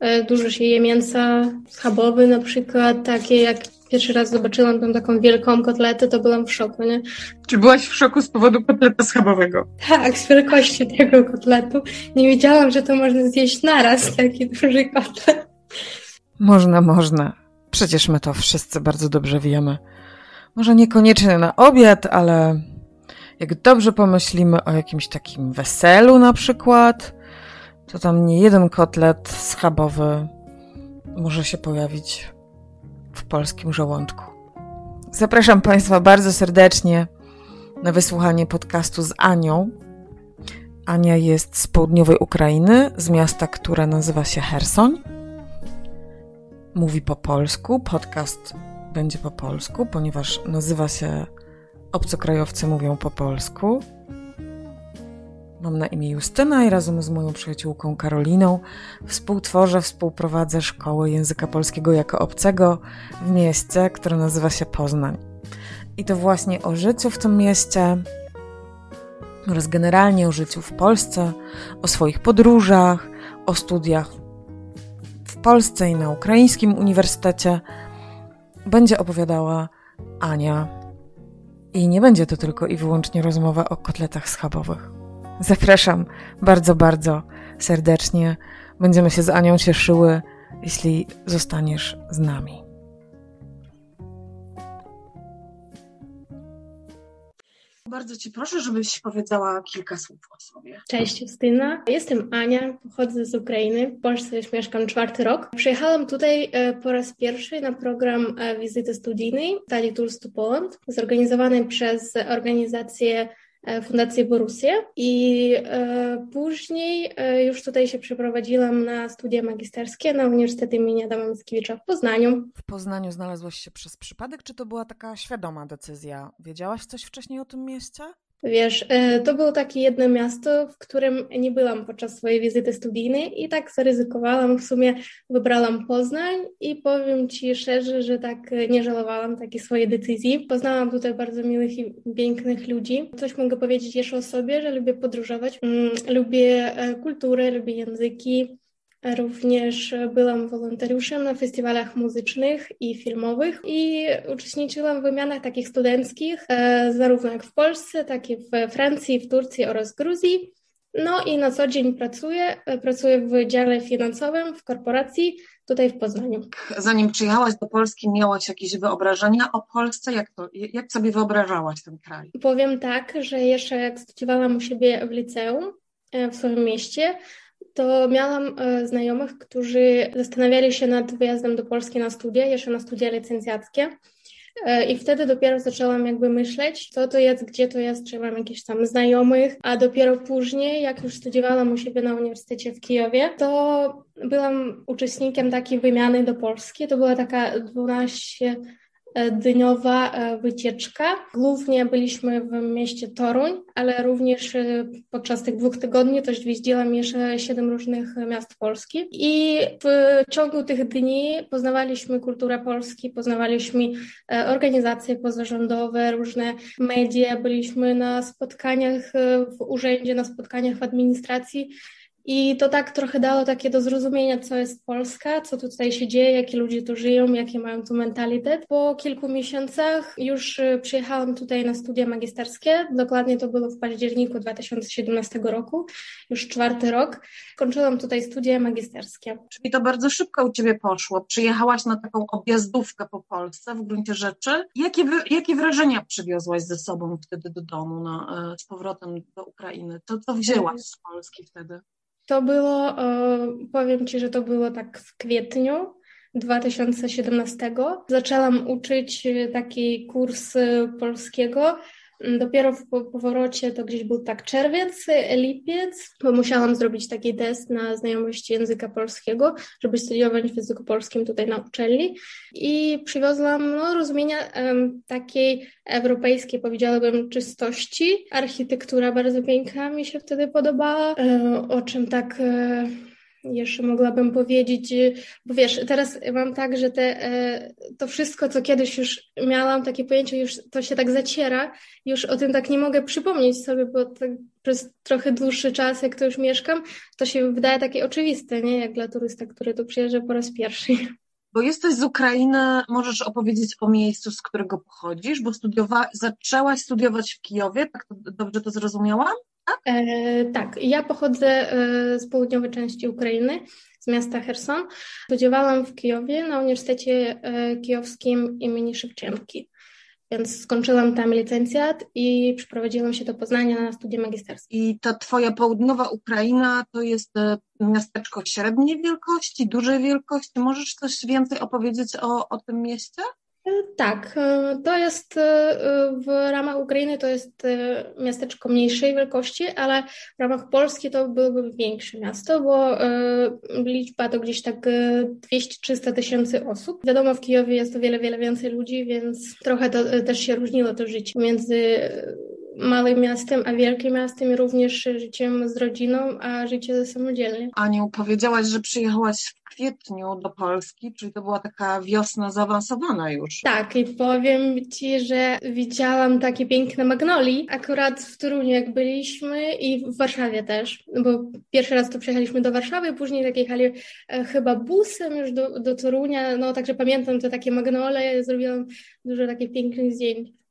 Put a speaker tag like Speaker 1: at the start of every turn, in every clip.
Speaker 1: E, dużo się je mięsa schabowe na przykład, takie jak pierwszy raz zobaczyłam tą taką wielką kotletę, to byłam w szoku, nie?
Speaker 2: Czy byłaś w szoku z powodu kotleta schabowego?
Speaker 1: Tak, z wielkości tego kotletu. Nie wiedziałam, że to można zjeść naraz, taki duży kotlet.
Speaker 3: Można, można. Przecież my to wszyscy bardzo dobrze wiemy. Może niekoniecznie na obiad, ale jak dobrze pomyślimy o jakimś takim weselu na przykład, to tam nie jeden kotlet schabowy może się pojawić w polskim żołądku. Zapraszam Państwa bardzo serdecznie na wysłuchanie podcastu z Anią. Ania jest z południowej Ukrainy, z miasta, które nazywa się Hersoń. Mówi po polsku. Podcast będzie po polsku, ponieważ nazywa się Obcokrajowcy mówią po polsku. Mam na imię Justyna i razem z moją przyjaciółką Karoliną współtworzę, współprowadzę szkołę języka polskiego jako obcego w mieście, które nazywa się Poznań. I to właśnie o życiu w tym mieście oraz generalnie o życiu w Polsce, o swoich podróżach, o studiach w Polsce i na ukraińskim uniwersytecie będzie opowiadała Ania. I nie będzie to tylko i wyłącznie rozmowa o kotletach schabowych. Zapraszam bardzo, bardzo serdecznie. Będziemy się z Anią cieszyły, jeśli zostaniesz z nami.
Speaker 2: Bardzo Cię proszę, żebyś powiedziała kilka słów o sobie.
Speaker 1: Cześć Justyna, jestem Ania, pochodzę z Ukrainy, w Polsce już mieszkam czwarty rok. Przyjechałam tutaj e, po raz pierwszy na program e, wizyty studyjnej Study Tours to Poland, zorganizowany przez organizację Fundację Borussia i e, później e, już tutaj się przeprowadziłam na studia magisterskie na Uniwersytecie im. Adama Mickiewicza w Poznaniu.
Speaker 3: W Poznaniu znalazłaś się przez przypadek, czy to była taka świadoma decyzja? Wiedziałaś coś wcześniej o tym mieście?
Speaker 1: Wiesz, e, to było takie jedno miasto, w którym nie byłam podczas swojej wizyty studyjnej i tak zaryzykowałam, w sumie wybrałam Poznań i powiem Ci szczerze, że tak nie żałowałam takiej swojej decyzji. Poznałam tutaj bardzo miłych i pięknych ludzi. Coś mogę powiedzieć jeszcze o sobie, że lubię podróżować, mm, lubię e, kulturę, lubię języki, Również byłam wolontariuszem na festiwalach muzycznych i filmowych i uczestniczyłam w wymianach takich studenckich, e, zarówno jak w Polsce, tak i w Francji, w Turcji oraz Gruzji. No i na co dzień pracuję. Pracuję w dziale finansowym w korporacji tutaj w Poznaniu.
Speaker 2: Zanim przyjechałaś do Polski, miałaś jakieś wyobrażenia o Polsce? Jak, to, jak sobie wyobrażałaś ten kraj?
Speaker 1: Powiem tak, że jeszcze jak studiowałam u siebie w liceum e, w swoim mieście, to miałam e, znajomych, którzy zastanawiali się nad wyjazdem do Polski na studia, jeszcze na studia licencjackie. E, I wtedy dopiero zaczęłam jakby myśleć, co to jest, gdzie to jest, czy mam jakichś tam znajomych, a dopiero później, jak już studiowałam u siebie na Uniwersytecie w Kijowie, to byłam uczestnikiem takiej wymiany do Polski. To była taka 12 dniowa e, wycieczka. Głównie byliśmy w mieście Toruń, ale również e, podczas tych dwóch tygodni też jeździłam jeszcze siedem różnych miast Polski. I w ciągu tych dni poznawaliśmy kulturę Polski, poznawaliśmy e, organizacje pozarządowe, różne media, byliśmy na spotkaniach w urzędzie, na spotkaniach w administracji i to tak trochę dało takie do zrozumienia, co jest Polska, co tutaj się dzieje, jakie ludzie tu żyją, jaki mają tu mentalitet. Po kilku miesiącach już y, przyjechałam tutaj na studia magisterskie. Dokładnie to było w październiku 2017 roku, już czwarty rok. Kończyłam tutaj studia magisterskie.
Speaker 2: Czyli to bardzo szybko u Ciebie poszło. Przyjechałaś na taką objazdówkę po Polsce w gruncie rzeczy. Jakie, jakie wrażenia przywiozłaś ze sobą wtedy do domu, na, e, z powrotem do Ukrainy? To co wzięłaś z Polski wtedy?
Speaker 1: To było, e, powiem Ci, że to było tak w kwietniu 2017. Zaczęłam uczyć e, taki kurs e, polskiego Dopiero w powrocie to gdzieś był tak czerwiec, lipiec, musiałam zrobić taki test na znajomość języka polskiego, żeby studiować w języku polskim tutaj na uczelni i przywiozłam no, rozumienia um, takiej europejskiej, powiedziałabym, czystości. Architektura bardzo piękna mi się wtedy podobała, e, o czym tak... E, jeszcze mogłabym powiedzieć, bo wiesz, teraz mam tak, że te, to wszystko, co kiedyś już miałam, takie pojęcie, już to się tak zaciera, już o tym tak nie mogę przypomnieć sobie, bo tak przez trochę dłuższy czas, jak tu już mieszkam, to się wydaje takie oczywiste, nie? Jak dla turysta, który tu przyjeżdża po raz pierwszy.
Speaker 2: Bo jesteś z Ukrainy, możesz opowiedzieć o miejscu, z którego pochodzisz, bo studiowa- zaczęłaś studiować w Kijowie, tak to, dobrze to zrozumiałam?
Speaker 1: E, tak, ja pochodzę e, z południowej części Ukrainy, z miasta Herson. Studiowałam w Kijowie na Uniwersytecie e, Kijowskim imieni Szewczenki. Więc skończyłam tam licencjat i przeprowadziłam się do Poznania na studia magisterskie.
Speaker 2: I ta twoja południowa Ukraina to jest e, miasteczko średniej wielkości, dużej wielkości. Możesz coś więcej opowiedzieć o, o tym mieście?
Speaker 1: Tak, e, to jest e, w ramach Ukrainy to jest e, miasteczko mniejszej wielkości, ale w ramach Polski to byłoby większe miasto, bo liczba to gdzieś tak 200-300 tysięcy osób. Wiadomo, w Kijowie jest o wiele, wiele więcej ludzi, więc trochę to też się różniło to życie między małym miastem, a wielkim miastem i również życiem z rodziną, a życie samodzielnie.
Speaker 2: Aniu, powiedziałaś, że przyjechałaś w kwietniu do Polski, czyli to była taka wiosna zaawansowana już.
Speaker 1: Tak, i powiem Ci, że widziałam takie piękne magnolii akurat w Toruniu, jak byliśmy i w Warszawie też, bo pierwszy raz to przyjechaliśmy do Warszawy, później tak jechali e, chyba busem już do, do Torunia, no także pamiętam te takie magnole, zrobiłam dużo takich pięknych zdjęć.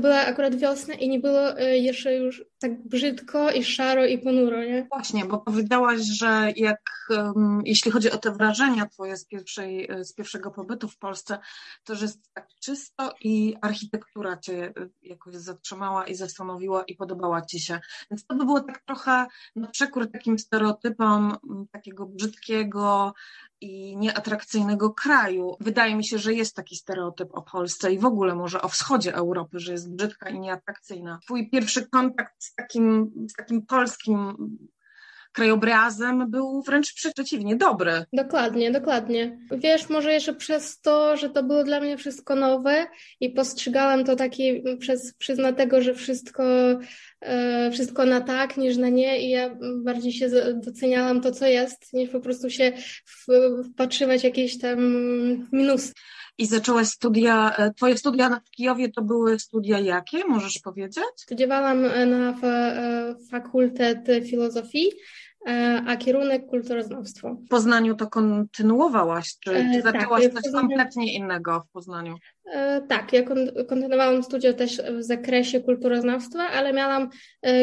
Speaker 1: Była akurat wiosna i nie było e, jeszcze już tak brzydko i szaro i ponuro, nie?
Speaker 2: Właśnie, bo powiedziałaś, że jak um, jeśli chodzi o te wrażenia twoje z, pierwszej, e, z pierwszego pobytu w Polsce, to że jest tak czysto i architektura cię e, jakoś zatrzymała i zastanowiła i podobała ci się. Więc to by było tak trochę na przekór takim stereotypom takiego brzydkiego, i nieatrakcyjnego kraju. Wydaje mi się, że jest taki stereotyp o Polsce i w ogóle może o wschodzie Europy, że jest brzydka i nieatrakcyjna. Twój pierwszy kontakt z takim, z takim polskim krajobrazem był wręcz przeciwnie, dobry.
Speaker 1: Dokładnie, dokładnie. Wiesz, może jeszcze przez to, że to było dla mnie wszystko nowe i postrzegałam to taki przez przyzna tego, że wszystko, e, wszystko na tak niż na nie i ja bardziej się doceniałam to, co jest, niż po prostu się wpatrywać jakieś tam minusy.
Speaker 2: I zaczęłaś studia, e, twoje studia w Kijowie to były studia jakie, możesz powiedzieć?
Speaker 1: Studiowałam na e, fakultet filozofii E, a kierunek kulturoznawstwo.
Speaker 2: W Poznaniu to kontynuowałaś, czy, czy e, zaczęłaś tak, coś Poznaniu... kompletnie innego w Poznaniu?
Speaker 1: E, tak, ja kontynuowałam studia też w zakresie kulturoznawstwa, ale miałam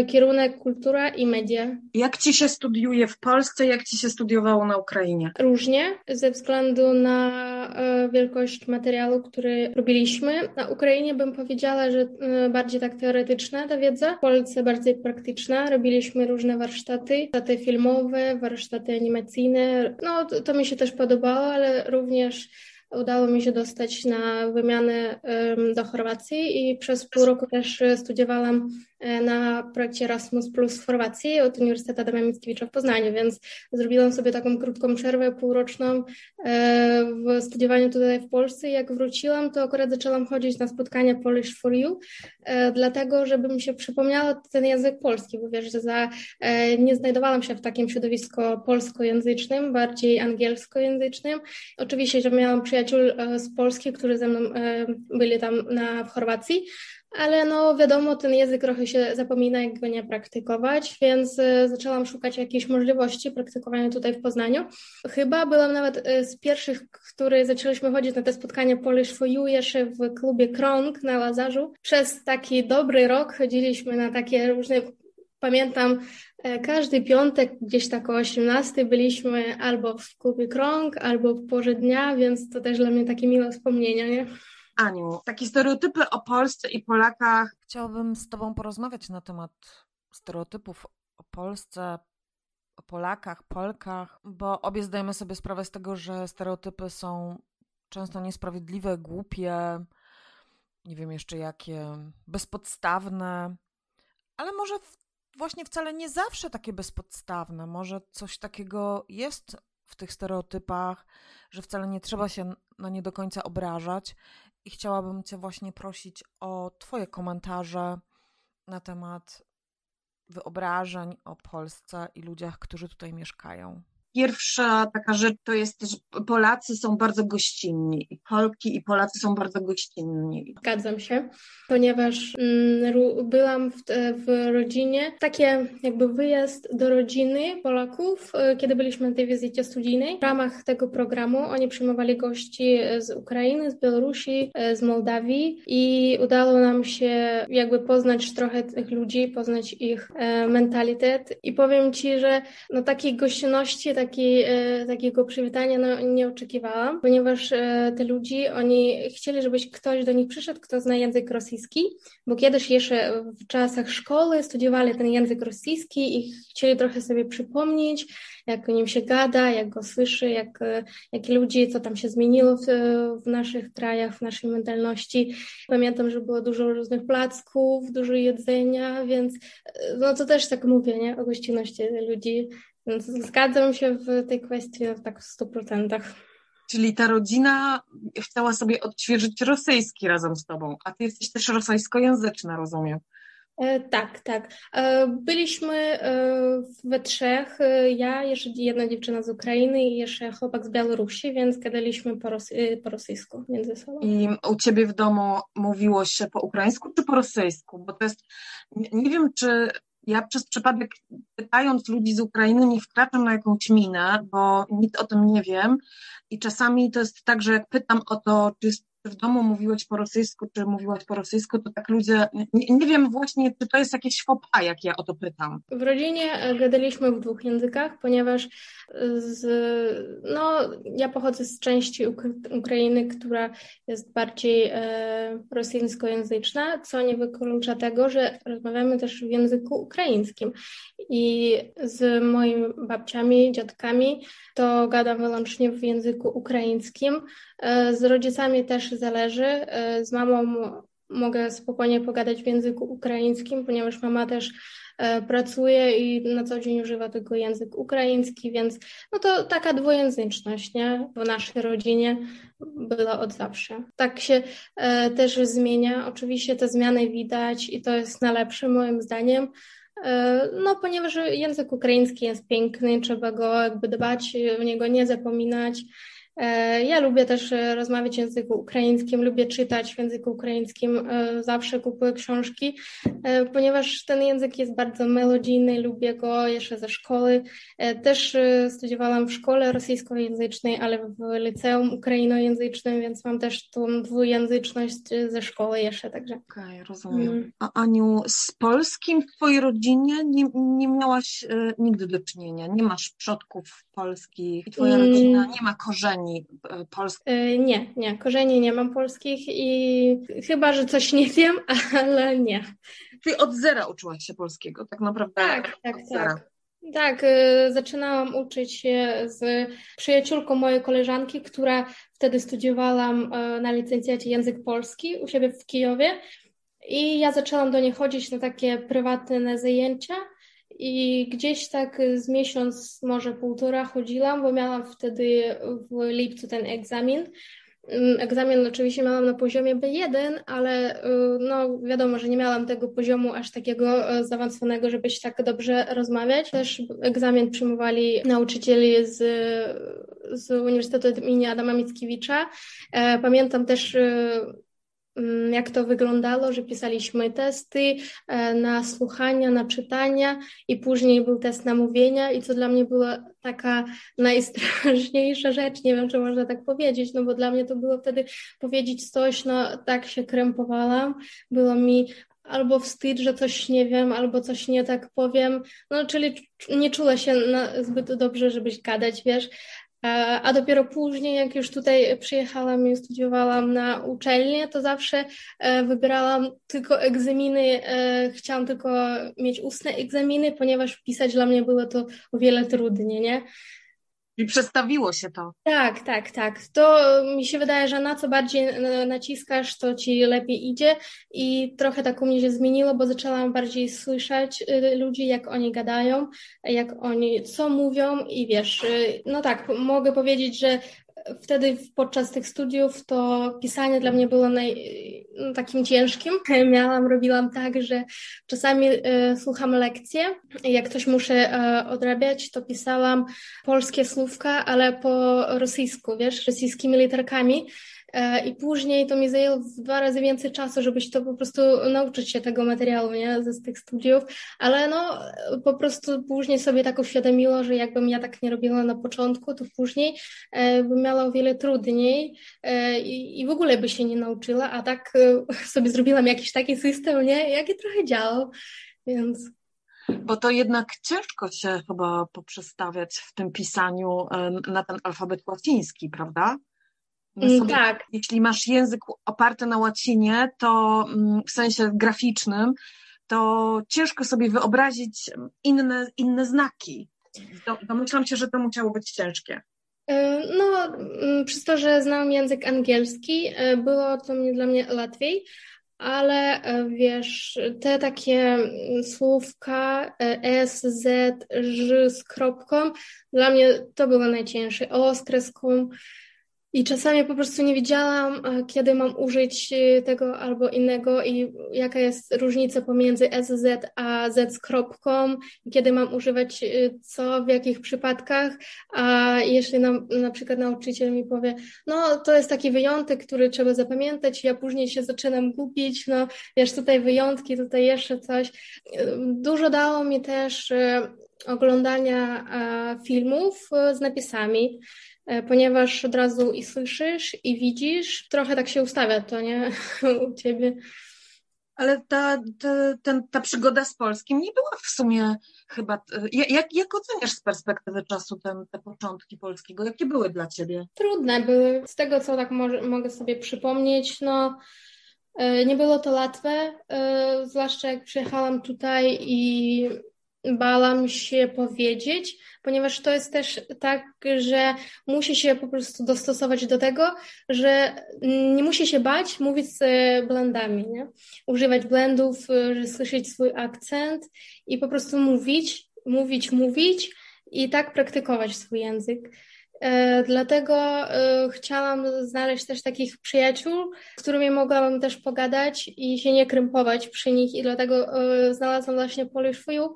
Speaker 1: kierunek kultura i media.
Speaker 2: Jak ci się studiuje w Polsce, jak ci się studiowało na Ukrainie?
Speaker 1: Różnie, ze względu na wielkość materiału, który robiliśmy. Na Ukrainie bym powiedziała, że bardziej tak teoretyczna ta wiedza, w Polsce bardziej praktyczna. Robiliśmy różne warsztaty, warsztaty filmowe, warsztaty animacyjne. No, to, to mi się też podobało, ale również udało mi się dostać na wymianę do Chorwacji i przez pół roku też studiowałam E, na projekcie Erasmus Plus w Chorwacji od Uniwersytetu Adama Mickiewicza w Poznaniu, więc zrobiłam sobie taką krótką przerwę półroczną e, w studiowaniu tutaj w Polsce jak wróciłam, to akurat zaczęłam chodzić na spotkania Polish for You, e, dlatego, żeby mi się przypomniało ten język polski, bo wiesz, że za, nie znajdowałam się w takim środowisku polskojęzycznym, bardziej angielskojęzycznym. Oczywiście, że miałam przyjaciół z Polski, którzy ze mną byli tam na, w Chorwacji, ale no wiadomo, ten język trochę się zapomina, jak go nie praktykować, więc e, zaczęłam szukać jakiejś możliwości praktykowania tutaj w Poznaniu. Chyba byłam nawet e, z pierwszych, które zaczęliśmy chodzić na te spotkania Polish for You jeszcze w klubie Krąg na Łazarzu. Przez taki dobry rok chodziliśmy na takie różne Pamiętam, e, każdy piątek gdzieś tak o 18 byliśmy albo w klubie Krąg, albo w porze dnia, więc to też dla mnie takie miłe wspomnienia, nie?
Speaker 2: Aniu, takie stereotypy o Polsce i Polakach.
Speaker 3: Chciałabym z Tobą porozmawiać na temat stereotypów o Polsce, o Polakach, Polkach, bo obie zdajemy sobie sprawę z tego, że stereotypy są często niesprawiedliwe, głupie, nie wiem jeszcze jakie, bezpodstawne, ale może w, właśnie wcale nie zawsze takie bezpodstawne. Może coś takiego jest w tych stereotypach, że wcale nie trzeba się na nie do końca obrażać i chciałabym Cię właśnie prosić o Twoje komentarze na temat wyobrażeń o Polsce i ludziach, którzy tutaj mieszkają.
Speaker 2: Pierwsza taka rzecz to jest, że Polacy są bardzo gościnni. I Polki i Polacy są bardzo gościnni.
Speaker 1: Zgadzam się, ponieważ mm, byłam w, w rodzinie, takie jakby wyjazd do rodziny Polaków, e, kiedy byliśmy na tej wizycie studyjnej. W ramach tego programu oni przyjmowali gości z Ukrainy, z Białorusi, e, z Mołdawii i udało nam się jakby poznać trochę tych ludzi, poznać ich e, mentalitet i powiem Ci, że no takiej gościnności, e, takiego przywitania no, nie oczekiwałam, ponieważ e, te ludzi, oni chcieli, żebyś ktoś do nich przyszedł, kto zna język rosyjski, bo kiedyś jeszcze w czasach szkoły studiowali ten język rosyjski i chcieli trochę sobie przypomnieć, jak o nim się gada, jak go słyszy, jak, jak ludzi, co tam się zmieniło w, w naszych krajach, w naszej mentalności. Pamiętam, że było dużo różnych placków, dużo jedzenia, więc no to też tak mówię, nie? O gościnności ludzi. Zgadzam się w tej kwestii tak w stu procentach.
Speaker 2: Czyli ta rodzina chciała sobie odświeżyć rosyjski razem z tobą, a ty jesteś też rosyjskojęzyczna, rozumiem.
Speaker 1: E, tak, tak. E, byliśmy e, we trzech, ja, jeszcze jedna dziewczyna z Ukrainy i jeszcze chłopak z Białorusi, więc gadaliśmy po, rosy, po rosyjsku między sobą.
Speaker 2: I u ciebie w domu mówiło się po ukraińsku czy po rosyjsku? Bo to jest, nie wiem, czy ja przez przypadek pytając ludzi z Ukrainy nie wkraczam na jakąś minę, bo nic o tym nie wiem. I czasami to jest tak, że jak pytam o to, czy jest w domu mówiłeś po rosyjsku, czy mówiłaś po rosyjsku, to tak ludzie, nie, nie wiem właśnie, czy to jest jakieś fopa, jak ja o to pytam.
Speaker 1: W rodzinie e, gadaliśmy w dwóch językach, ponieważ e, z, no, ja pochodzę z części Ukrainy, która jest bardziej e, rosyjskojęzyczna, co nie wyklucza tego, że rozmawiamy też w języku ukraińskim. I z moimi babciami, dziadkami to gadam wyłącznie w języku ukraińskim. E, z rodzicami też zależy. E, z mamą mogę spokojnie pogadać w języku ukraińskim, ponieważ mama też e, pracuje i na co dzień używa tego język ukraiński, więc no to taka dwujęzyczność nie? w naszej rodzinie była od zawsze. Tak się też zmienia. Oczywiście te zmiany widać i to jest na lepsze moim zdaniem. No, ponieważ język ukraiński jest piękny, trzeba go jakby dbać, o niego nie zapominać. E, ja lubię też e, rozmawiać w języku ukraińskim, lubię czytać w języku ukraińskim, e, zawsze kupuję książki, ponieważ ten język jest bardzo melodyjny, lubię go jeszcze ze szkoły. Też studiowałam w szkole rosyjskojęzycznej, ale w liceum ukrainojęzycznym, więc mam też tą dwujęzyczność ze szkoły jeszcze, także.
Speaker 2: Okej, okay, rozumiem. Mm. A Aniu, z polskim w twojej rodzinie nie, nie miałaś nigdy do czynienia? Nie masz przodków polskich i twoja mm. rodzina nie ma korzeni korzeni e, polskich?
Speaker 1: E, nie, nie, korzeni nie mam polskich i chyba, że coś nie wiem, ale nie.
Speaker 2: Czyli od zera uczyłaś się polskiego, tak naprawdę?
Speaker 1: Tak, tak, tak. Tak, e, zaczynałam uczyć się z przyjaciółką mojej koleżanki, która wtedy studiowała na licencjacie język polski u siebie w Kijowie i ja zaczęłam do niej chodzić na takie prywatne zajęcia i gdzieś tak z miesiąc, może półtora chodziłam, bo miałam wtedy w lipcu ten egzamin. Mm, egzamin oczywiście miałam na poziomie B1, ale y, no wiadomo, że nie miałam tego poziomu aż takiego y, zaawansowanego, żeby się tak dobrze rozmawiać. Też egzamin przyjmowali nauczycieli z, z Uniwersytetu im. Adama Mickiewicza. E, pamiętam też y, jak to wyglądało, że pisaliśmy testy e, na słuchania, na czytania i później był test na mówienia i co dla mnie była taka najstraszniejsza rzecz, nie wiem, czy można tak powiedzieć, no bo dla mnie to było wtedy powiedzieć coś, no tak się krępowałam, było mi albo wstyd, że coś nie wiem, albo coś nie tak powiem, no czyli nie czuła się zbyt dobrze, żebyś gadać, wiesz, a dopiero później, jak już tutaj przyjechałam i studiowałam na uczelnię, to zawsze e, wybierałam tylko egzaminy, e, chciałam tylko mieć ustne egzaminy, ponieważ pisać dla mnie było to o wiele trudniej, nie?
Speaker 2: I przestawiło się to.
Speaker 1: Tak, tak, tak. To mi się wydaje, że na co bardziej naciskasz, to ci lepiej idzie i trochę tak u mnie się zmieniło, bo zaczęłam bardziej słyszeć y, ludzi, jak oni gadają, jak oni co mówią i wiesz, y, no tak, mogę powiedzieć, że wtedy podczas tych studiów to pisanie dla mnie było naj, no, takim ciężkim. Miałam, robiłam tak, że czasami e, słucham lekcje jak coś muszę e, odrabiać, to pisałam polskie słówka, ale po rosyjsku, wiesz, rosyjskimi literkami. E, I później to mi zajęło dwa razy więcej czasu, żebyś to po prostu nauczyć się tego materiału, nie, z tych studiów, ale no po prostu później sobie tak uświadomiło, że jakbym ja tak nie robiła na początku, to później e, bym miała o wiele trudniej e, i, i w ogóle by się nie nauczyła, a tak sobie zrobiłam jakiś taki system, nie, jaki trochę działał, więc...
Speaker 2: Bo to jednak ciężko się chyba poprzestawiać w tym pisaniu na ten alfabet łaciński, prawda?
Speaker 1: Mm, sobie, tak.
Speaker 2: Jeśli masz język oparty na łacinie, to mm, w sensie graficznym, to ciężko sobie wyobrazić inne, inne znaki. Domyślam się, że to musiało być ciężkie.
Speaker 1: E, no, mm, przez to, że znam język angielski, e, było to dla mnie łatwiej, ale e, wiesz, te takie słówka S, Z, Ż z kropką, dla mnie to było najcięższe. O z kreską, i czasami po prostu nie wiedziałam, kiedy mam użyć y, tego albo innego i jaka jest różnica pomiędzy SZ a Z z kropką, kiedy mam używać y, co, w jakich przypadkach. A jeśli na, na przykład nauczyciel mi powie, no to jest taki wyjątek, który trzeba zapamiętać, ja później się zaczynam gubić, no wiesz, tutaj wyjątki, tutaj jeszcze coś. Dużo dało mi też oglądania filmów z napisami. E, ponieważ od razu i słyszysz, i widzisz, trochę tak się ustawia to, nie? U ciebie.
Speaker 2: Ale ta, ta, ten, ta przygoda z polskim nie była w sumie chyba. E, jak, jak oceniasz z perspektywy czasu ten, te początki polskiego? Jakie były dla ciebie?
Speaker 1: Trudne były. Z tego, co tak może, mogę sobie przypomnieć, no. E, nie było to łatwe, zwłaszcza jak przyjechałam tutaj i bałam się powiedzieć, ponieważ to jest też tak, że musi się po prostu dostosować do tego, że nie musi się bać mówić z blendami, nie? używać blendów, słyszeć swój akcent i po prostu mówić, mówić, mówić i tak praktykować swój język. E, dlatego e, chciałam znaleźć też takich przyjaciół, z którymi mogłabym też pogadać i się nie krępować przy nich i dlatego e, znalazłam właśnie Polish You,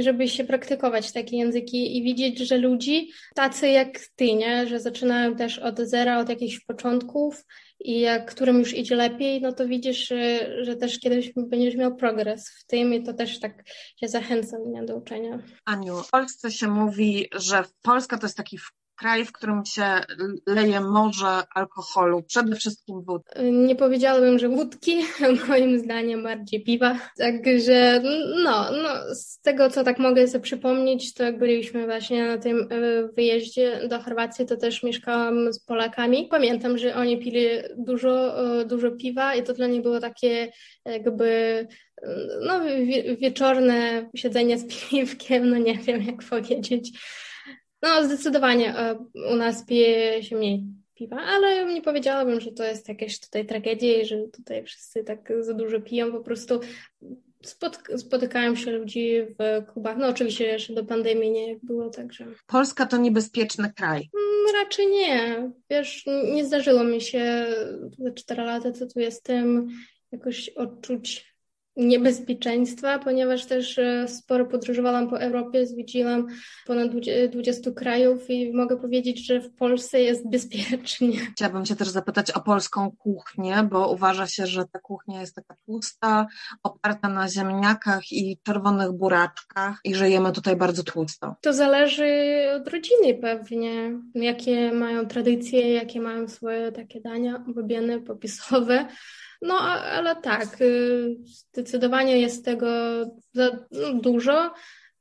Speaker 1: żeby się praktykować takie języki i widzieć, że ludzi tacy jak ty, nie? że zaczynają też od zera, od jakichś początków i jak którym już idzie lepiej, no to widzisz, że, że też kiedyś będziesz miał progres w tym i to też tak się zachęcam nie, do uczenia.
Speaker 2: Aniu, w Polsce się mówi, że Polska to jest taki kraj, w którym się leje morze alkoholu, przede wszystkim wód.
Speaker 1: Nie powiedziałabym, że wódki, moim zdaniem bardziej piwa. Także no, no, z tego co tak mogę sobie przypomnieć, to jak byliśmy właśnie na tym e, wyjeździe do Chorwacji, to też mieszkałam z Polakami. Pamiętam, że oni pili dużo, e, dużo piwa i to dla nich było takie jakby no, wieczorne siedzenie z piwkiem, no nie wiem jak powiedzieć. No, zdecydowanie e, u nas pije się mniej piwa, ale nie powiedziałabym, że to jest jakieś tutaj tragedia i że tutaj wszyscy tak za dużo piją. Po prostu spotykają się ludzi w klubach. No oczywiście jeszcze do pandemii nie było, także...
Speaker 2: Polska to niebezpieczny kraj.
Speaker 1: Mm, raczej nie. Wiesz, nie zdarzyło mi się za cztery lata, co tu jestem, jakoś odczuć niebezpieczeństwa, ponieważ też e, sporo podróżowałam po Europie, zwiedziłam ponad 20 krajów i mogę powiedzieć, że w Polsce jest bezpiecznie.
Speaker 2: Chciałabym Cię też zapytać o polską kuchnię, bo uważa się, że ta kuchnia jest taka tłusta, oparta na ziemniakach i czerwonych buraczkach i że jemy tutaj bardzo tłusto.
Speaker 1: To zależy od rodziny pewnie, jakie mają tradycje, jakie mają swoje takie dania ulubione, popisowe. No, ale tak, y, zdecydowanie jest tego no, dużo.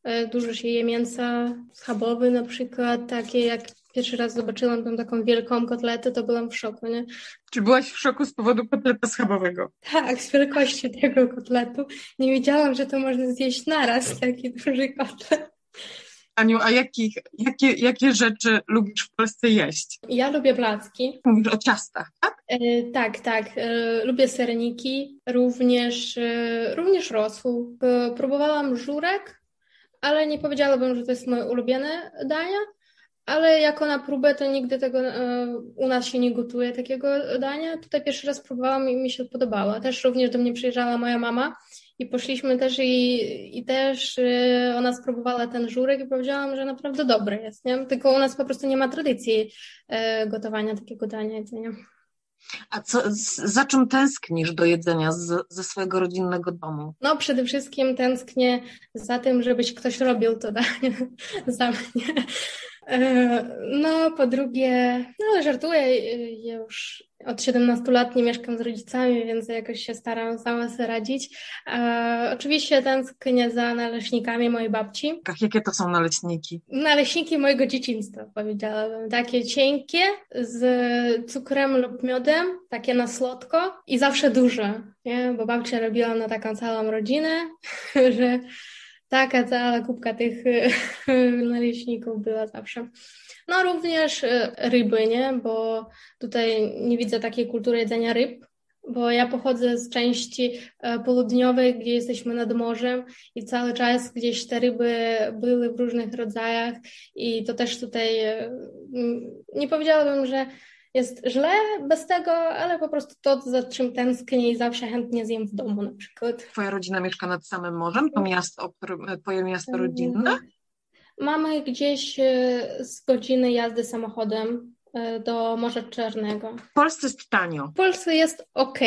Speaker 1: Y, dużo się je mięsa schabowy na przykład, takie jak pierwszy raz zobaczyłam tą taką wielką kotletę, to byłam w szoku, nie?
Speaker 2: Czy byłaś w szoku z powodu kotleta schabowego?
Speaker 1: Tak, z wielkości tego kotletu. Nie wiedziałam, że to można zjeść naraz, taki duży kotlet.
Speaker 2: Aniu, a jakich, jakie, jakie rzeczy lubisz w Polsce jeść?
Speaker 1: Ja lubię placki.
Speaker 2: Mówisz o ciastach, tak?
Speaker 1: E, tak, tak. E, lubię sereniki, również, e, również rosół. Próbowałam żurek, ale nie powiedziałabym, że to jest moje ulubione dania, ale jako na próbę to nigdy tego u nas się nie gotuje takiego dania. Tutaj pierwszy raz próbowałam i mi się podobało. Też również do mnie przyjeżdżała moja mama i poszliśmy też i, i też y, ona spróbowała ten żurek i powiedziałam, że naprawdę dobry jest, nie? Tylko u nas po prostu nie ma tradycji y, gotowania takiego dania jedzenia.
Speaker 2: A co, za czym tęsknisz do jedzenia z, ze swojego rodzinnego domu?
Speaker 1: No przede wszystkim tęsknię za tym, żebyś ktoś robił to danie za mnie. E, no, po drugie, no żartuję, już od 17 lat nie mieszkam z rodzicami, więc jakoś się staram sama sobie radzić. E, oczywiście tęsknię za naleśnikami mojej babci.
Speaker 2: Jakie to są naleśniki?
Speaker 1: Naleśniki mojego dzieciństwa, powiedziałabym. Takie cienkie, z cukrem lub miodem, takie na słodko i zawsze duże, nie? bo babcia robiła na taką całą rodzinę, że taka cała kubka tych naleśników była zawsze. No również e, ryby, nie? Bo tutaj nie widzę takiej kultury jedzenia ryb, bo ja pochodzę z części e, południowej, gdzie jesteśmy nad morzem i cały czas gdzieś te ryby były w różnych rodzajach i to też tutaj e, nie powiedziałabym, że jest źle bez tego, ale po prostu to, za czym tęsknię i zawsze chętnie zjem w domu na przykład.
Speaker 2: Twoja rodzina mieszka nad samym morzem? To miasto, twoje miasto rodzinne?
Speaker 1: Mamy gdzieś e, z godziny jazdy samochodem do Morza Czarnego.
Speaker 2: W Polsce jest tanio.
Speaker 1: W Polsce jest ok,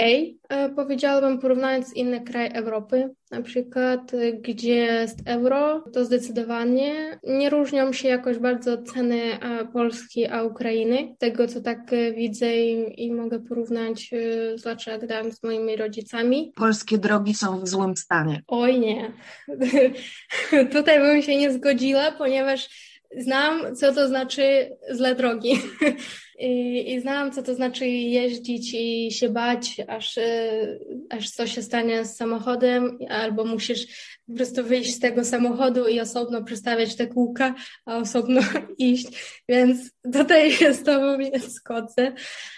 Speaker 1: e, powiedziałabym porównując z innych krajów Europy, na przykład e, gdzie jest euro, to zdecydowanie nie różnią się jakoś bardzo ceny Polski a Ukrainy. Tego co tak widzę i, i mogę porównać, zwłaszcza jak dałam z moimi rodzicami.
Speaker 2: Polskie drogi są w złym stanie.
Speaker 1: Oj nie. Tutaj bym się nie zgodziła, ponieważ znam, co to znaczy zle drogi. I, I znam, co to znaczy jeździć i się bać, aż, e, aż coś się stanie z samochodem, albo musisz po prostu wyjść z tego samochodu i osobno przestawiać te kółka, a osobno iść. Więc tutaj się z tobą nie zgodzę.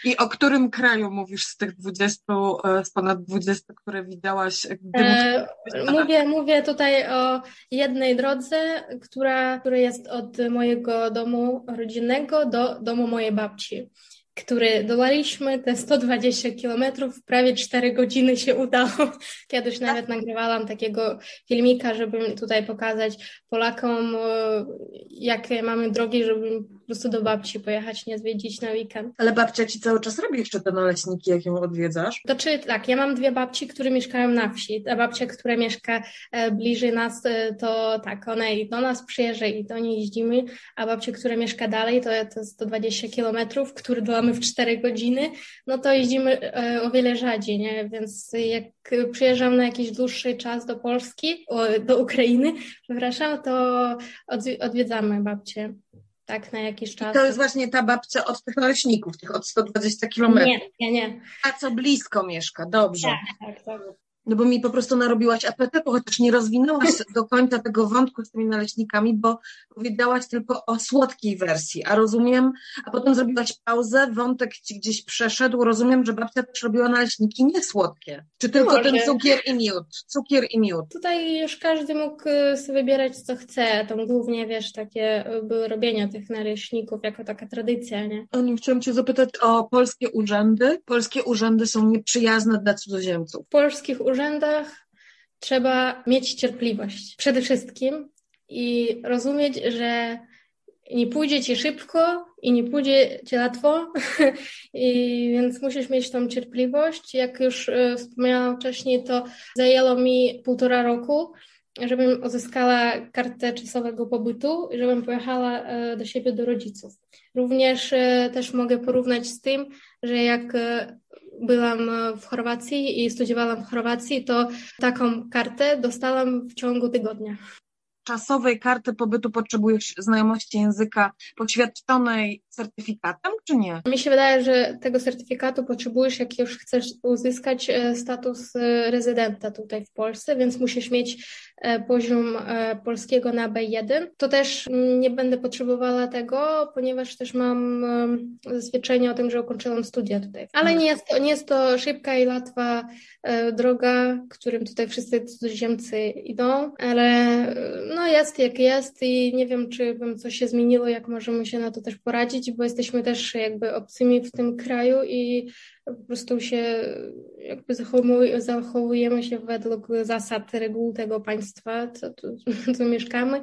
Speaker 2: I o którym kraju mówisz z tych 20, e, z ponad 20, które widziałaś?
Speaker 1: E, mówię, mówię tutaj o jednej drodze, która, która jest od mojego domu rodzinnego do domu mojej babci który dolaliśmy te 120 kilometrów, prawie 4 godziny się udało. Kiedyś nawet nagrywałam takiego filmika, żeby tutaj pokazać Polakom, e, jakie mamy drogi, żeby po prostu do babci pojechać, nie zwiedzić na weekend.
Speaker 2: Ale babcia ci cały czas robi jeszcze te naleśniki, jak ją odwiedzasz?
Speaker 1: To czy tak, ja mam dwie babci, które mieszkają na wsi. Ta babcia, która mieszka e, bliżej nas, e, to tak, ona i do nas przyjeżdża i do niej jeździmy, a babcia, która mieszka dalej, to, to 120 kilometrów, który dolamy w 4 godziny, no to jeździmy o wiele rzadziej, nie? Więc jak przyjeżdżam na jakiś dłuższy czas do Polski, o, do Ukrainy, przepraszam, to odwiedzamy babcię. Tak, na jakiś czas.
Speaker 2: I to jest właśnie ta babcia od tych naleśników, tych od 120 kilometrów.
Speaker 1: Nie, nie, nie.
Speaker 2: A co blisko mieszka, dobrze.
Speaker 1: Tak, tak, tak.
Speaker 2: No bo mi po prostu narobiłaś apetytu, chociaż nie rozwinęłaś do końca tego wątku z tymi naleśnikami, bo powiedziałaś tylko o słodkiej wersji, a rozumiem, a potem zrobiłaś pauzę, wątek ci gdzieś przeszedł, rozumiem, że babcia też robiła naleśniki niesłodkie. Czy tylko Może. ten cukier i miód? Cukier i miód.
Speaker 1: Tutaj już każdy mógł y, sobie wybierać co chce, tam głównie, wiesz, takie y, były robienia tych naleśników jako taka tradycja, nie?
Speaker 2: Oni chciałam cię zapytać o polskie urzędy. Polskie urzędy są nieprzyjazne dla cudzoziemców.
Speaker 1: Polskich urzędach urzędach trzeba mieć cierpliwość przede wszystkim i rozumieć, że nie pójdzie ci szybko i nie pójdzie ci łatwo, I więc musisz mieć tą cierpliwość. Jak już e, wspomniałam wcześniej, to zajęło mi półtora roku, żebym uzyskała kartę czasowego pobytu i żebym pojechała e, do siebie, do rodziców. Również e, też mogę porównać z tym, że jak byłam w Chorwacji i studiowałam w Chorwacji, to taką kartę dostałam w ciągu tygodnia.
Speaker 2: Czasowej karty pobytu potrzebujesz znajomości języka, poświadczonej certyfikatem, czy nie?
Speaker 1: Mi się wydaje, że tego certyfikatu potrzebujesz, jak już chcesz uzyskać e, status e, rezydenta tutaj w Polsce, więc musisz mieć e, poziom polskiego na B1. To też nie będę potrzebowała tego, ponieważ też mam zaświadczenie o tym, że ukończyłam studia tutaj. Ale nie jest to, nie jest to szybka i łatwa droga, którym tutaj wszyscy cudzoziemcy idą, ale no jest jak jest i nie wiem, czy bym coś się zmieniło, jak możemy się na to też poradzić, bo jesteśmy też jakby obcymi w tym kraju i po prostu się jakby zachowujemy się według zasad, reguł tego państwa, co tu, mieszkamy.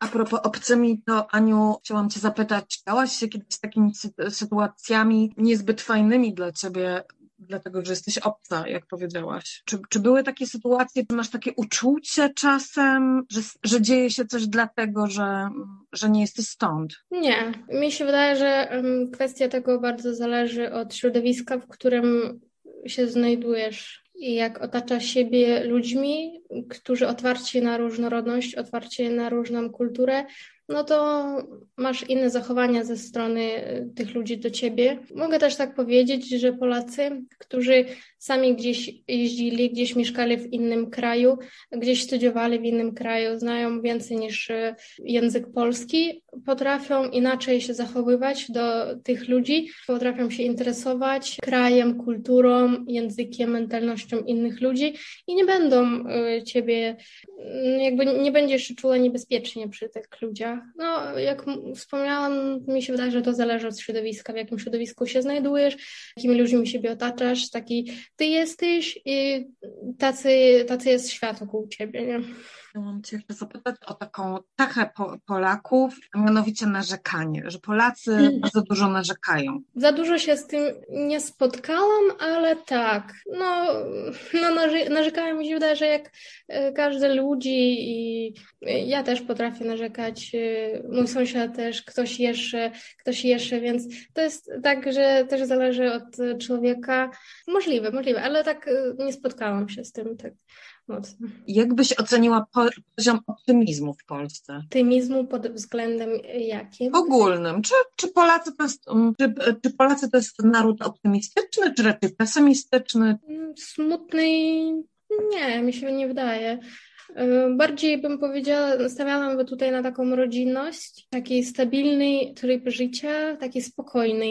Speaker 2: A propos obcymi, to Aniu, chciałam Cię zapytać, miałaś się kiedyś takimi sytuacjami niezbyt fajnymi dla Ciebie dlatego że jesteś obca, jak powiedziałaś. Czy, czy były takie sytuacje, czy masz takie uczucie czasem, że, że dzieje się coś dlatego, że, że nie jesteś stąd?
Speaker 1: Nie. Mi się wydaje, że kwestia tego bardzo zależy od środowiska, w którym się znajdujesz i jak otacza siebie ludźmi, którzy otwarci na różnorodność, otwarci na różną kulturę, no to masz inne zachowania ze strony y, tych ludzi do ciebie. Mogę też tak powiedzieć, że Polacy, którzy sami gdzieś jeździli, gdzieś mieszkali w innym kraju, gdzieś studiowali w innym kraju, znają więcej niż y, język polski, potrafią inaczej się zachowywać do tych ludzi, potrafią się interesować krajem, kulturą, językiem, mentalnością innych ludzi i nie będą y, ciebie, jakby nie będziesz czula niebezpiecznie przy tych ludziach. No, jak wspomniałam, mi się wydaje, że to zależy od środowiska, w jakim środowisku się znajdujesz, jakimi ludźmi siebie otaczasz, taki ty jesteś i tacy, tacy jest świat wokół ciebie, nie?
Speaker 2: Chciałam Cię jeszcze zapytać o taką cechę Polaków, a mianowicie narzekanie, że Polacy mm. bardzo dużo narzekają.
Speaker 1: Za dużo się z tym nie spotkałam, ale tak. No, no narzekają mi się wydaje, że jak e, każdy ludzi i ja też potrafię narzekać, e, mój sąsiad też, ktoś jeszcze, ktoś jeszcze, więc to jest tak, że też zależy od człowieka. Możliwe, możliwe, ale tak e, nie spotkałam się z tym tak mocno.
Speaker 2: Jak byś oceniła poziom optymizmu w Polsce?
Speaker 1: Optymizmu pod względem jakim?
Speaker 2: Ogólnym. Czy, czy, Polacy to jest, mm, czy, czy Polacy to jest naród optymistyczny, czy raczej pesymistyczny?
Speaker 1: Mm, smutny nie, mi się nie wydaje. E, bardziej bym powiedziała, stawiałam tutaj na taką rodzinność, taki stabilny tryb życia, taki spokojny.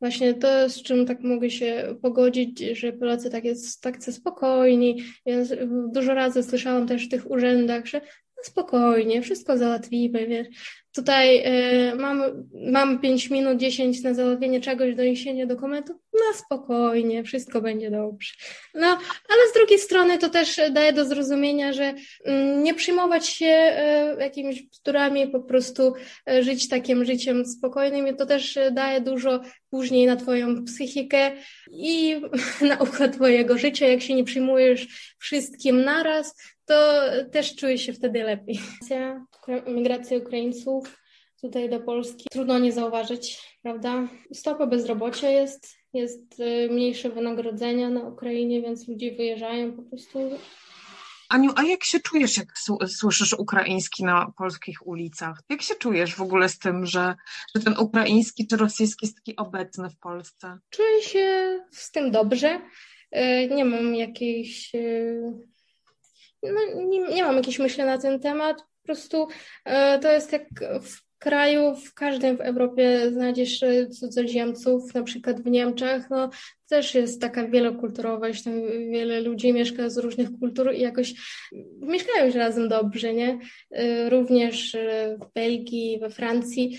Speaker 1: Właśnie to, z czym tak mogę się pogodzić, że Polacy tak jest tak spokojni, więc dużo razy słyszałam też w tych urzędach, że spokojnie, wszystko załatwimy, wiesz. Tutaj y, mam, mam 5 minut, 10 na załatwienie czegoś, doniesienie dokumentu, no spokojnie, wszystko będzie dobrze. No, ale z drugiej strony to też daje do zrozumienia, że y, nie przyjmować się y, jakimiś bzdurami, po prostu y, żyć takim życiem spokojnym to też daje dużo później na twoją psychikę i na układ twojego życia, jak się nie przyjmujesz wszystkim naraz, to też czuję się wtedy lepiej. Migracja Ukraińców tutaj do Polski trudno nie zauważyć, prawda? Stopa bezrobocia jest, jest y, mniejsze wynagrodzenia na Ukrainie, więc ludzie wyjeżdżają po prostu.
Speaker 2: Aniu, a jak się czujesz, jak słyszysz ukraiński na polskich ulicach? Jak się czujesz w ogóle z tym, że, że ten ukraiński czy rosyjski jest taki obecny w Polsce?
Speaker 1: Czuję się z tym dobrze. Y, nie mam jakiejś y, no, nie, nie mam jakiejś myśli na ten temat. Po prostu e, to jest jak w kraju, w każdym w Europie znajdziesz e, cudzoziemców, na przykład w Niemczech, no też jest taka wielokulturowość, tam wiele ludzi mieszka z różnych kultur i jakoś mieszkają razem dobrze, nie? E, również w Belgii, we Francji.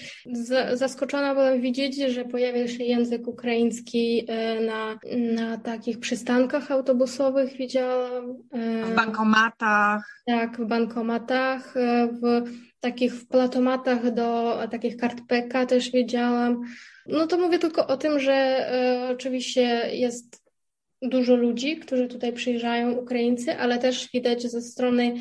Speaker 1: Zaskoczona byłam widzieć, że pojawia się język ukraiński na, na takich przystankach autobusowych, widziałam.
Speaker 2: W bankomatach.
Speaker 1: Tak, w bankomatach, w takich w platomatach do takich kart PK też wiedziałam. No to mówię tylko o tym, że e, oczywiście jest dużo ludzi, którzy tutaj przyjeżdżają, Ukraińcy, ale też widać ze strony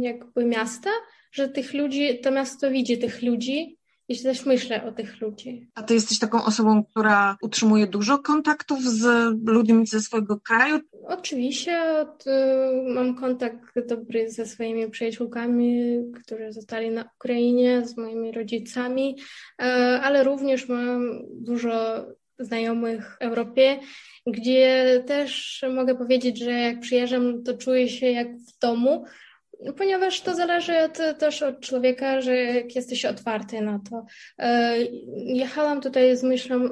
Speaker 1: jakby miasta, że tych ludzi, to miasto widzi tych ludzi i też myślę o tych ludzi.
Speaker 2: A ty jesteś taką osobą, która utrzymuje dużo kontaktów z ludźmi ze swojego kraju?
Speaker 1: Oczywiście. Od, y, mam kontakt dobry ze swoimi przyjaciółkami, którzy zostali na Ukrainie, z moimi rodzicami, y, ale również mam dużo znajomych w Europie, gdzie też mogę powiedzieć, że jak przyjeżdżam, to czuję się jak w domu, ponieważ to zależy od, też od człowieka, że jak jesteś otwarty na to. E, jechałam tutaj z myślą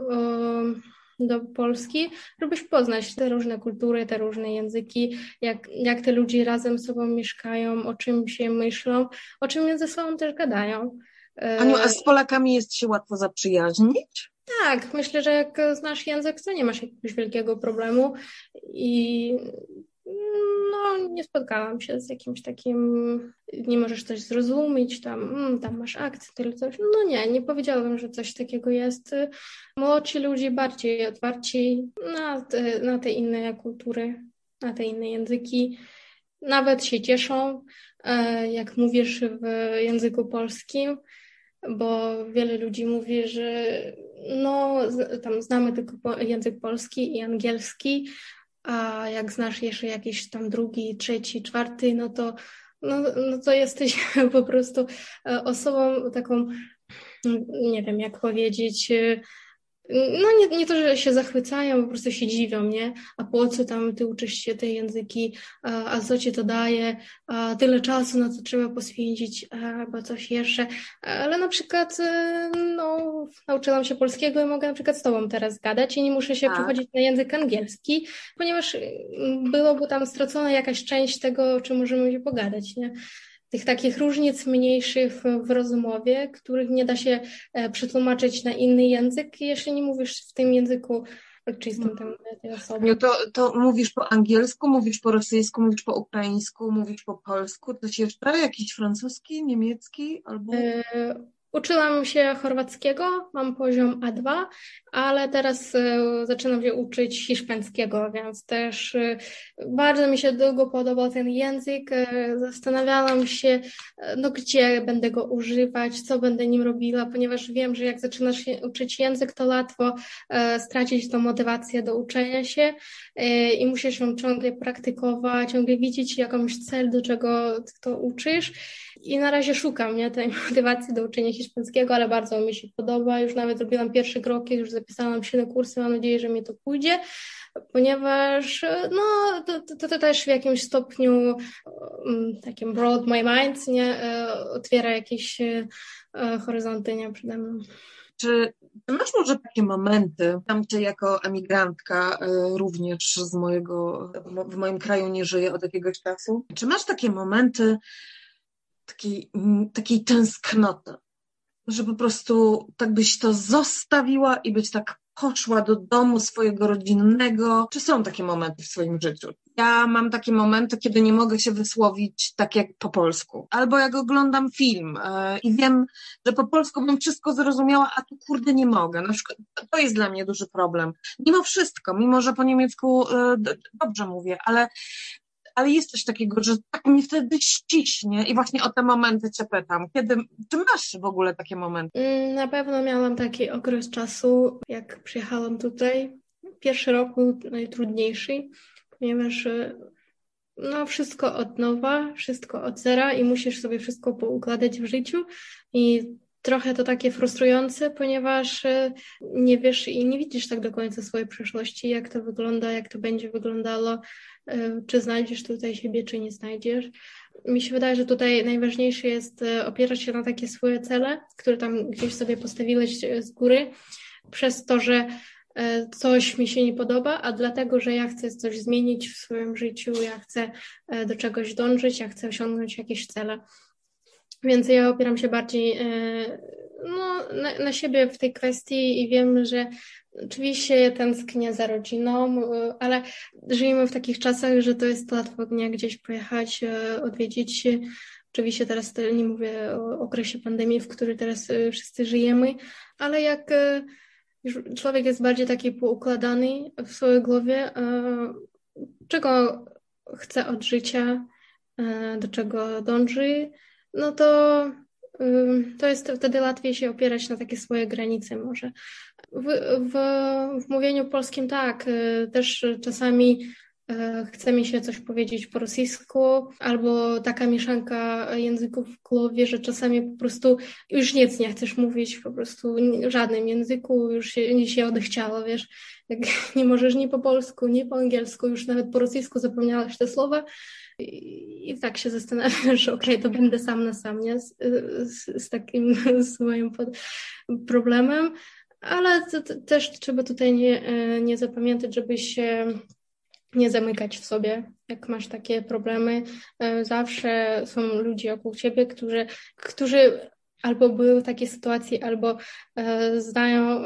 Speaker 1: do Polski, żebyś poznać te różne kultury, te różne języki, jak, jak te ludzie razem z sobą mieszkają, o czym się myślą, o czym między sobą też gadają.
Speaker 2: E, Aniu, a z Polakami jest się łatwo zaprzyjaźnić?
Speaker 1: Tak, myślę, że jak znasz język, to nie masz jakiegoś wielkiego problemu i no, nie spotkałam się z jakimś takim, nie możesz coś zrozumieć, tam, mm, tam masz akcent tyle coś. No nie, nie powiedziałabym, że coś takiego jest. Młodsi ludzie bardziej otwarci na te, na te inne kultury, na te inne języki. Nawet się cieszą, e, jak mówisz w języku polskim, bo wiele ludzi mówi, że no, tam znamy tylko język polski i angielski, a jak znasz jeszcze jakiś tam drugi, trzeci, czwarty, no to, no, no to jesteś po prostu e, osobą taką, nie wiem jak powiedzieć, e, no nie, nie to, że się zachwycają, po prostu się dziwią, nie? A po co tam ty uczysz się te języki, a, a co ci to daje, a tyle czasu na to trzeba poświęcić, albo coś jeszcze. Ale na przykład, e, no, nauczyłam się polskiego i mogę na przykład z tobą teraz gadać i nie muszę się tak. przechodzić na język angielski, ponieważ byłoby tam stracona jakaś część tego, o czym możemy się pogadać, nie? Tych takich różnic mniejszych w rozmowie, których nie da się e, przetłumaczyć na inny język, jeśli nie mówisz w tym języku czystym tam tej osoby.
Speaker 2: To, to mówisz po angielsku, mówisz po rosyjsku, mówisz po ukraińsku, mówisz po polsku, coś jeszcze? Jakiś francuski, niemiecki albo... E,
Speaker 1: Uczyłam się chorwackiego, mam poziom A2, ale teraz e, zaczynam się uczyć hiszpańskiego, więc też e, bardzo mi się długo podobał ten język. E, zastanawiałam się, no gdzie będę go używać, co będę nim robiła, ponieważ wiem, że jak zaczynasz uczyć język, to łatwo stracić tą motywację do uczenia się i musisz ją ciągle praktykować, ciągle widzieć jakąś cel, do czego to uczysz. I na razie szukam nie, tej motywacji do uczenia hiszpańskiego, ale bardzo mi się podoba. Już nawet zrobiłam pierwsze kroki, już zapisałam się na kursy, mam nadzieję, że mi to pójdzie, ponieważ no, to, to, to też w jakimś stopniu um, takim broad my mind nie, e, otwiera jakieś e, horyzonty nie, przede mną.
Speaker 2: Czy masz może takie momenty, tam jako emigrantka e, również z mojego, w moim kraju nie żyję od jakiegoś czasu, czy masz takie momenty, takiej, mm, takiej tęsknoty, że po prostu tak byś to zostawiła i być tak poszła do domu swojego rodzinnego. Czy są takie momenty w swoim życiu? Ja mam takie momenty, kiedy nie mogę się wysłowić tak jak po polsku. Albo jak oglądam film yy, i wiem, że po polsku bym wszystko zrozumiała, a tu kurde nie mogę. Na przykład, to jest dla mnie duży problem. Mimo wszystko, mimo że po niemiecku yy, dobrze mówię, ale ale jest coś takiego, że tak mnie wtedy ściśnie i właśnie o te momenty cię pytam. Kiedy, czy masz w ogóle takie momenty?
Speaker 1: Mm, na pewno miałam taki okres czasu, jak przyjechałam tutaj. Pierwszy rok był najtrudniejszy, ponieważ e, no, wszystko od nowa, wszystko od zera i musisz sobie wszystko poukładać w życiu i trochę to takie frustrujące, ponieważ e, nie wiesz i nie widzisz tak do końca swojej przyszłości, jak to wygląda, jak to będzie wyglądało, czy znajdziesz tutaj siebie, czy nie znajdziesz. Mi się wydaje, że tutaj najważniejsze jest e, opierać się na takie swoje cele, które tam gdzieś sobie postawiłeś z góry, przez to, że coś mi się nie podoba, a dlatego, że ja chcę coś zmienić w swoim życiu, ja chcę do czegoś dążyć, ja chcę osiągnąć jakieś cele. Więc ja opieram się bardziej e, no, na, na, siebie w tej kwestii i wiem, że oczywiście tęsknię za rodziną, e, ale żyjemy w takich czasach, że to jest łatwo nie gdzieś pojechać, e, odwiedzić się. Oczywiście teraz nie mówię o okresie pandemii, w której teraz wszyscy żyjemy, ale jak człowiek jest bardziej taki poukładany w swojej głowie, czego chce od życia, do czego dąży, no to to jest wtedy łatwiej się opierać na takie swoje granice może. W, w, w mówieniu polskim tak, y, też czasami y, chce mi się coś powiedzieć po rosyjsku, albo taka mieszanka języków w głowie, że czasami po prostu już nic nie chcesz mówić po prostu w żadnym języku, już się, się odechciało, wiesz, nie możesz ni po polsku, ni po angielsku, już nawet po rosyjsku zapomniałaś te słowa, i, tak się zastanawiam, że okej, okay, to będę sam na sam, nie? Z, z, z takim swoim problemem, ale to, to też trzeba tutaj nie, e, nie zapamiętać, żeby się nie zamykać w sobie, jak masz takie problemy. E, zawsze są ludzie wokół ciebie, którzy, którzy albo były w takiej sytuacji, albo e, znają,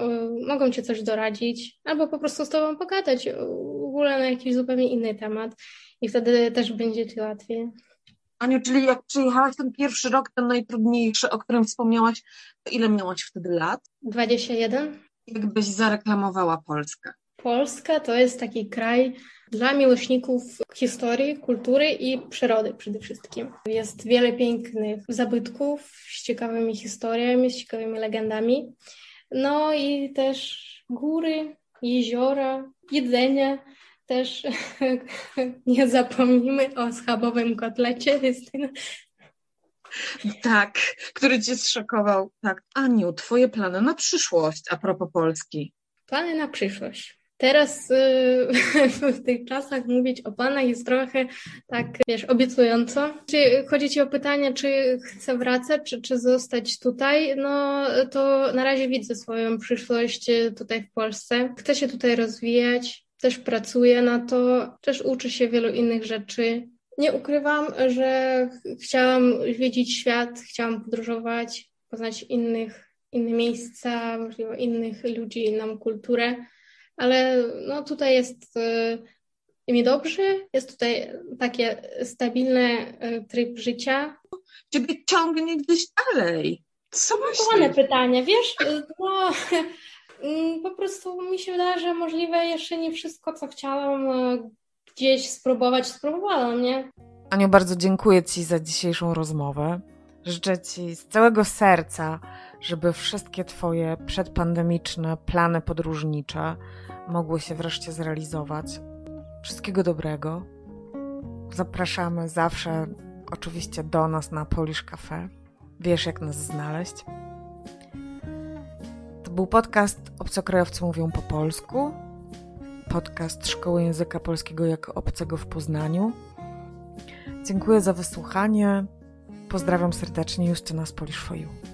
Speaker 1: mogą cię coś doradzić, albo po prostu z tobą pogadać w ogóle na jakiś zupełnie inny temat i wtedy też będzie ci łatwiej.
Speaker 2: Aniu, czyli jak przyjechałaś ten pierwszy rok, ten najtrudniejszy, o którym wspomniałaś, to ile miałaś wtedy lat?
Speaker 1: 21.
Speaker 2: Jakbyś zareklamowała Polskę?
Speaker 1: Polska to jest taki kraj dla miłośników historii, kultury i przyrody przede wszystkim. Jest wiele pięknych zabytków z ciekawymi historiami, z ciekawymi legendami. No i też góry, jeziora, jedzenie też nie zapomnimy o schabowym kotlecie.
Speaker 2: Tak, który cię zszokował. Tak. Aniu, twoje plany na przyszłość a propos Polski.
Speaker 1: Plany na przyszłość. Teraz y, w tych czasach mówić o planach jest trochę tak, wiesz, obiecująco. Czy chodzi ci o pytanie, czy chcę wracać, czy, czy zostać tutaj? No to na razie widzę swoją przyszłość tutaj w Polsce. Chcę się tutaj rozwijać, też pracuję na to, też uczę się wielu innych rzeczy. Nie ukrywam, że chciałam zwiedzić świat, chciałam podróżować, poznać innych, inne miejsca, możliwe innych ludzi, inną kulturę, ale no tutaj jest y, mi dobrze, jest tutaj takie stabilny y, tryb życia.
Speaker 2: Ciebie ciągnie gdzieś dalej.
Speaker 1: Co myślisz? pytanie, wiesz, no Mm, po prostu mi się wydaje, że możliwe jeszcze nie wszystko, co chciałam e, gdzieś spróbować, spróbowałam, nie?
Speaker 3: Aniu, bardzo dziękuję Ci za dzisiejszą rozmowę. Życzę Ci z całego serca, żeby wszystkie Twoje przedpandemiczne plany podróżnicze mogły się wreszcie zrealizować. Wszystkiego dobrego. Zapraszamy zawsze oczywiście do nas na Polish Cafe. Wiesz, jak nas znaleźć był podcast Obcokrajowcy mówią po polsku, podcast Szkoły Języka Polskiego jako obcego w Poznaniu. Dziękuję za wysłuchanie. Pozdrawiam serdecznie, Justyna z Polish for You.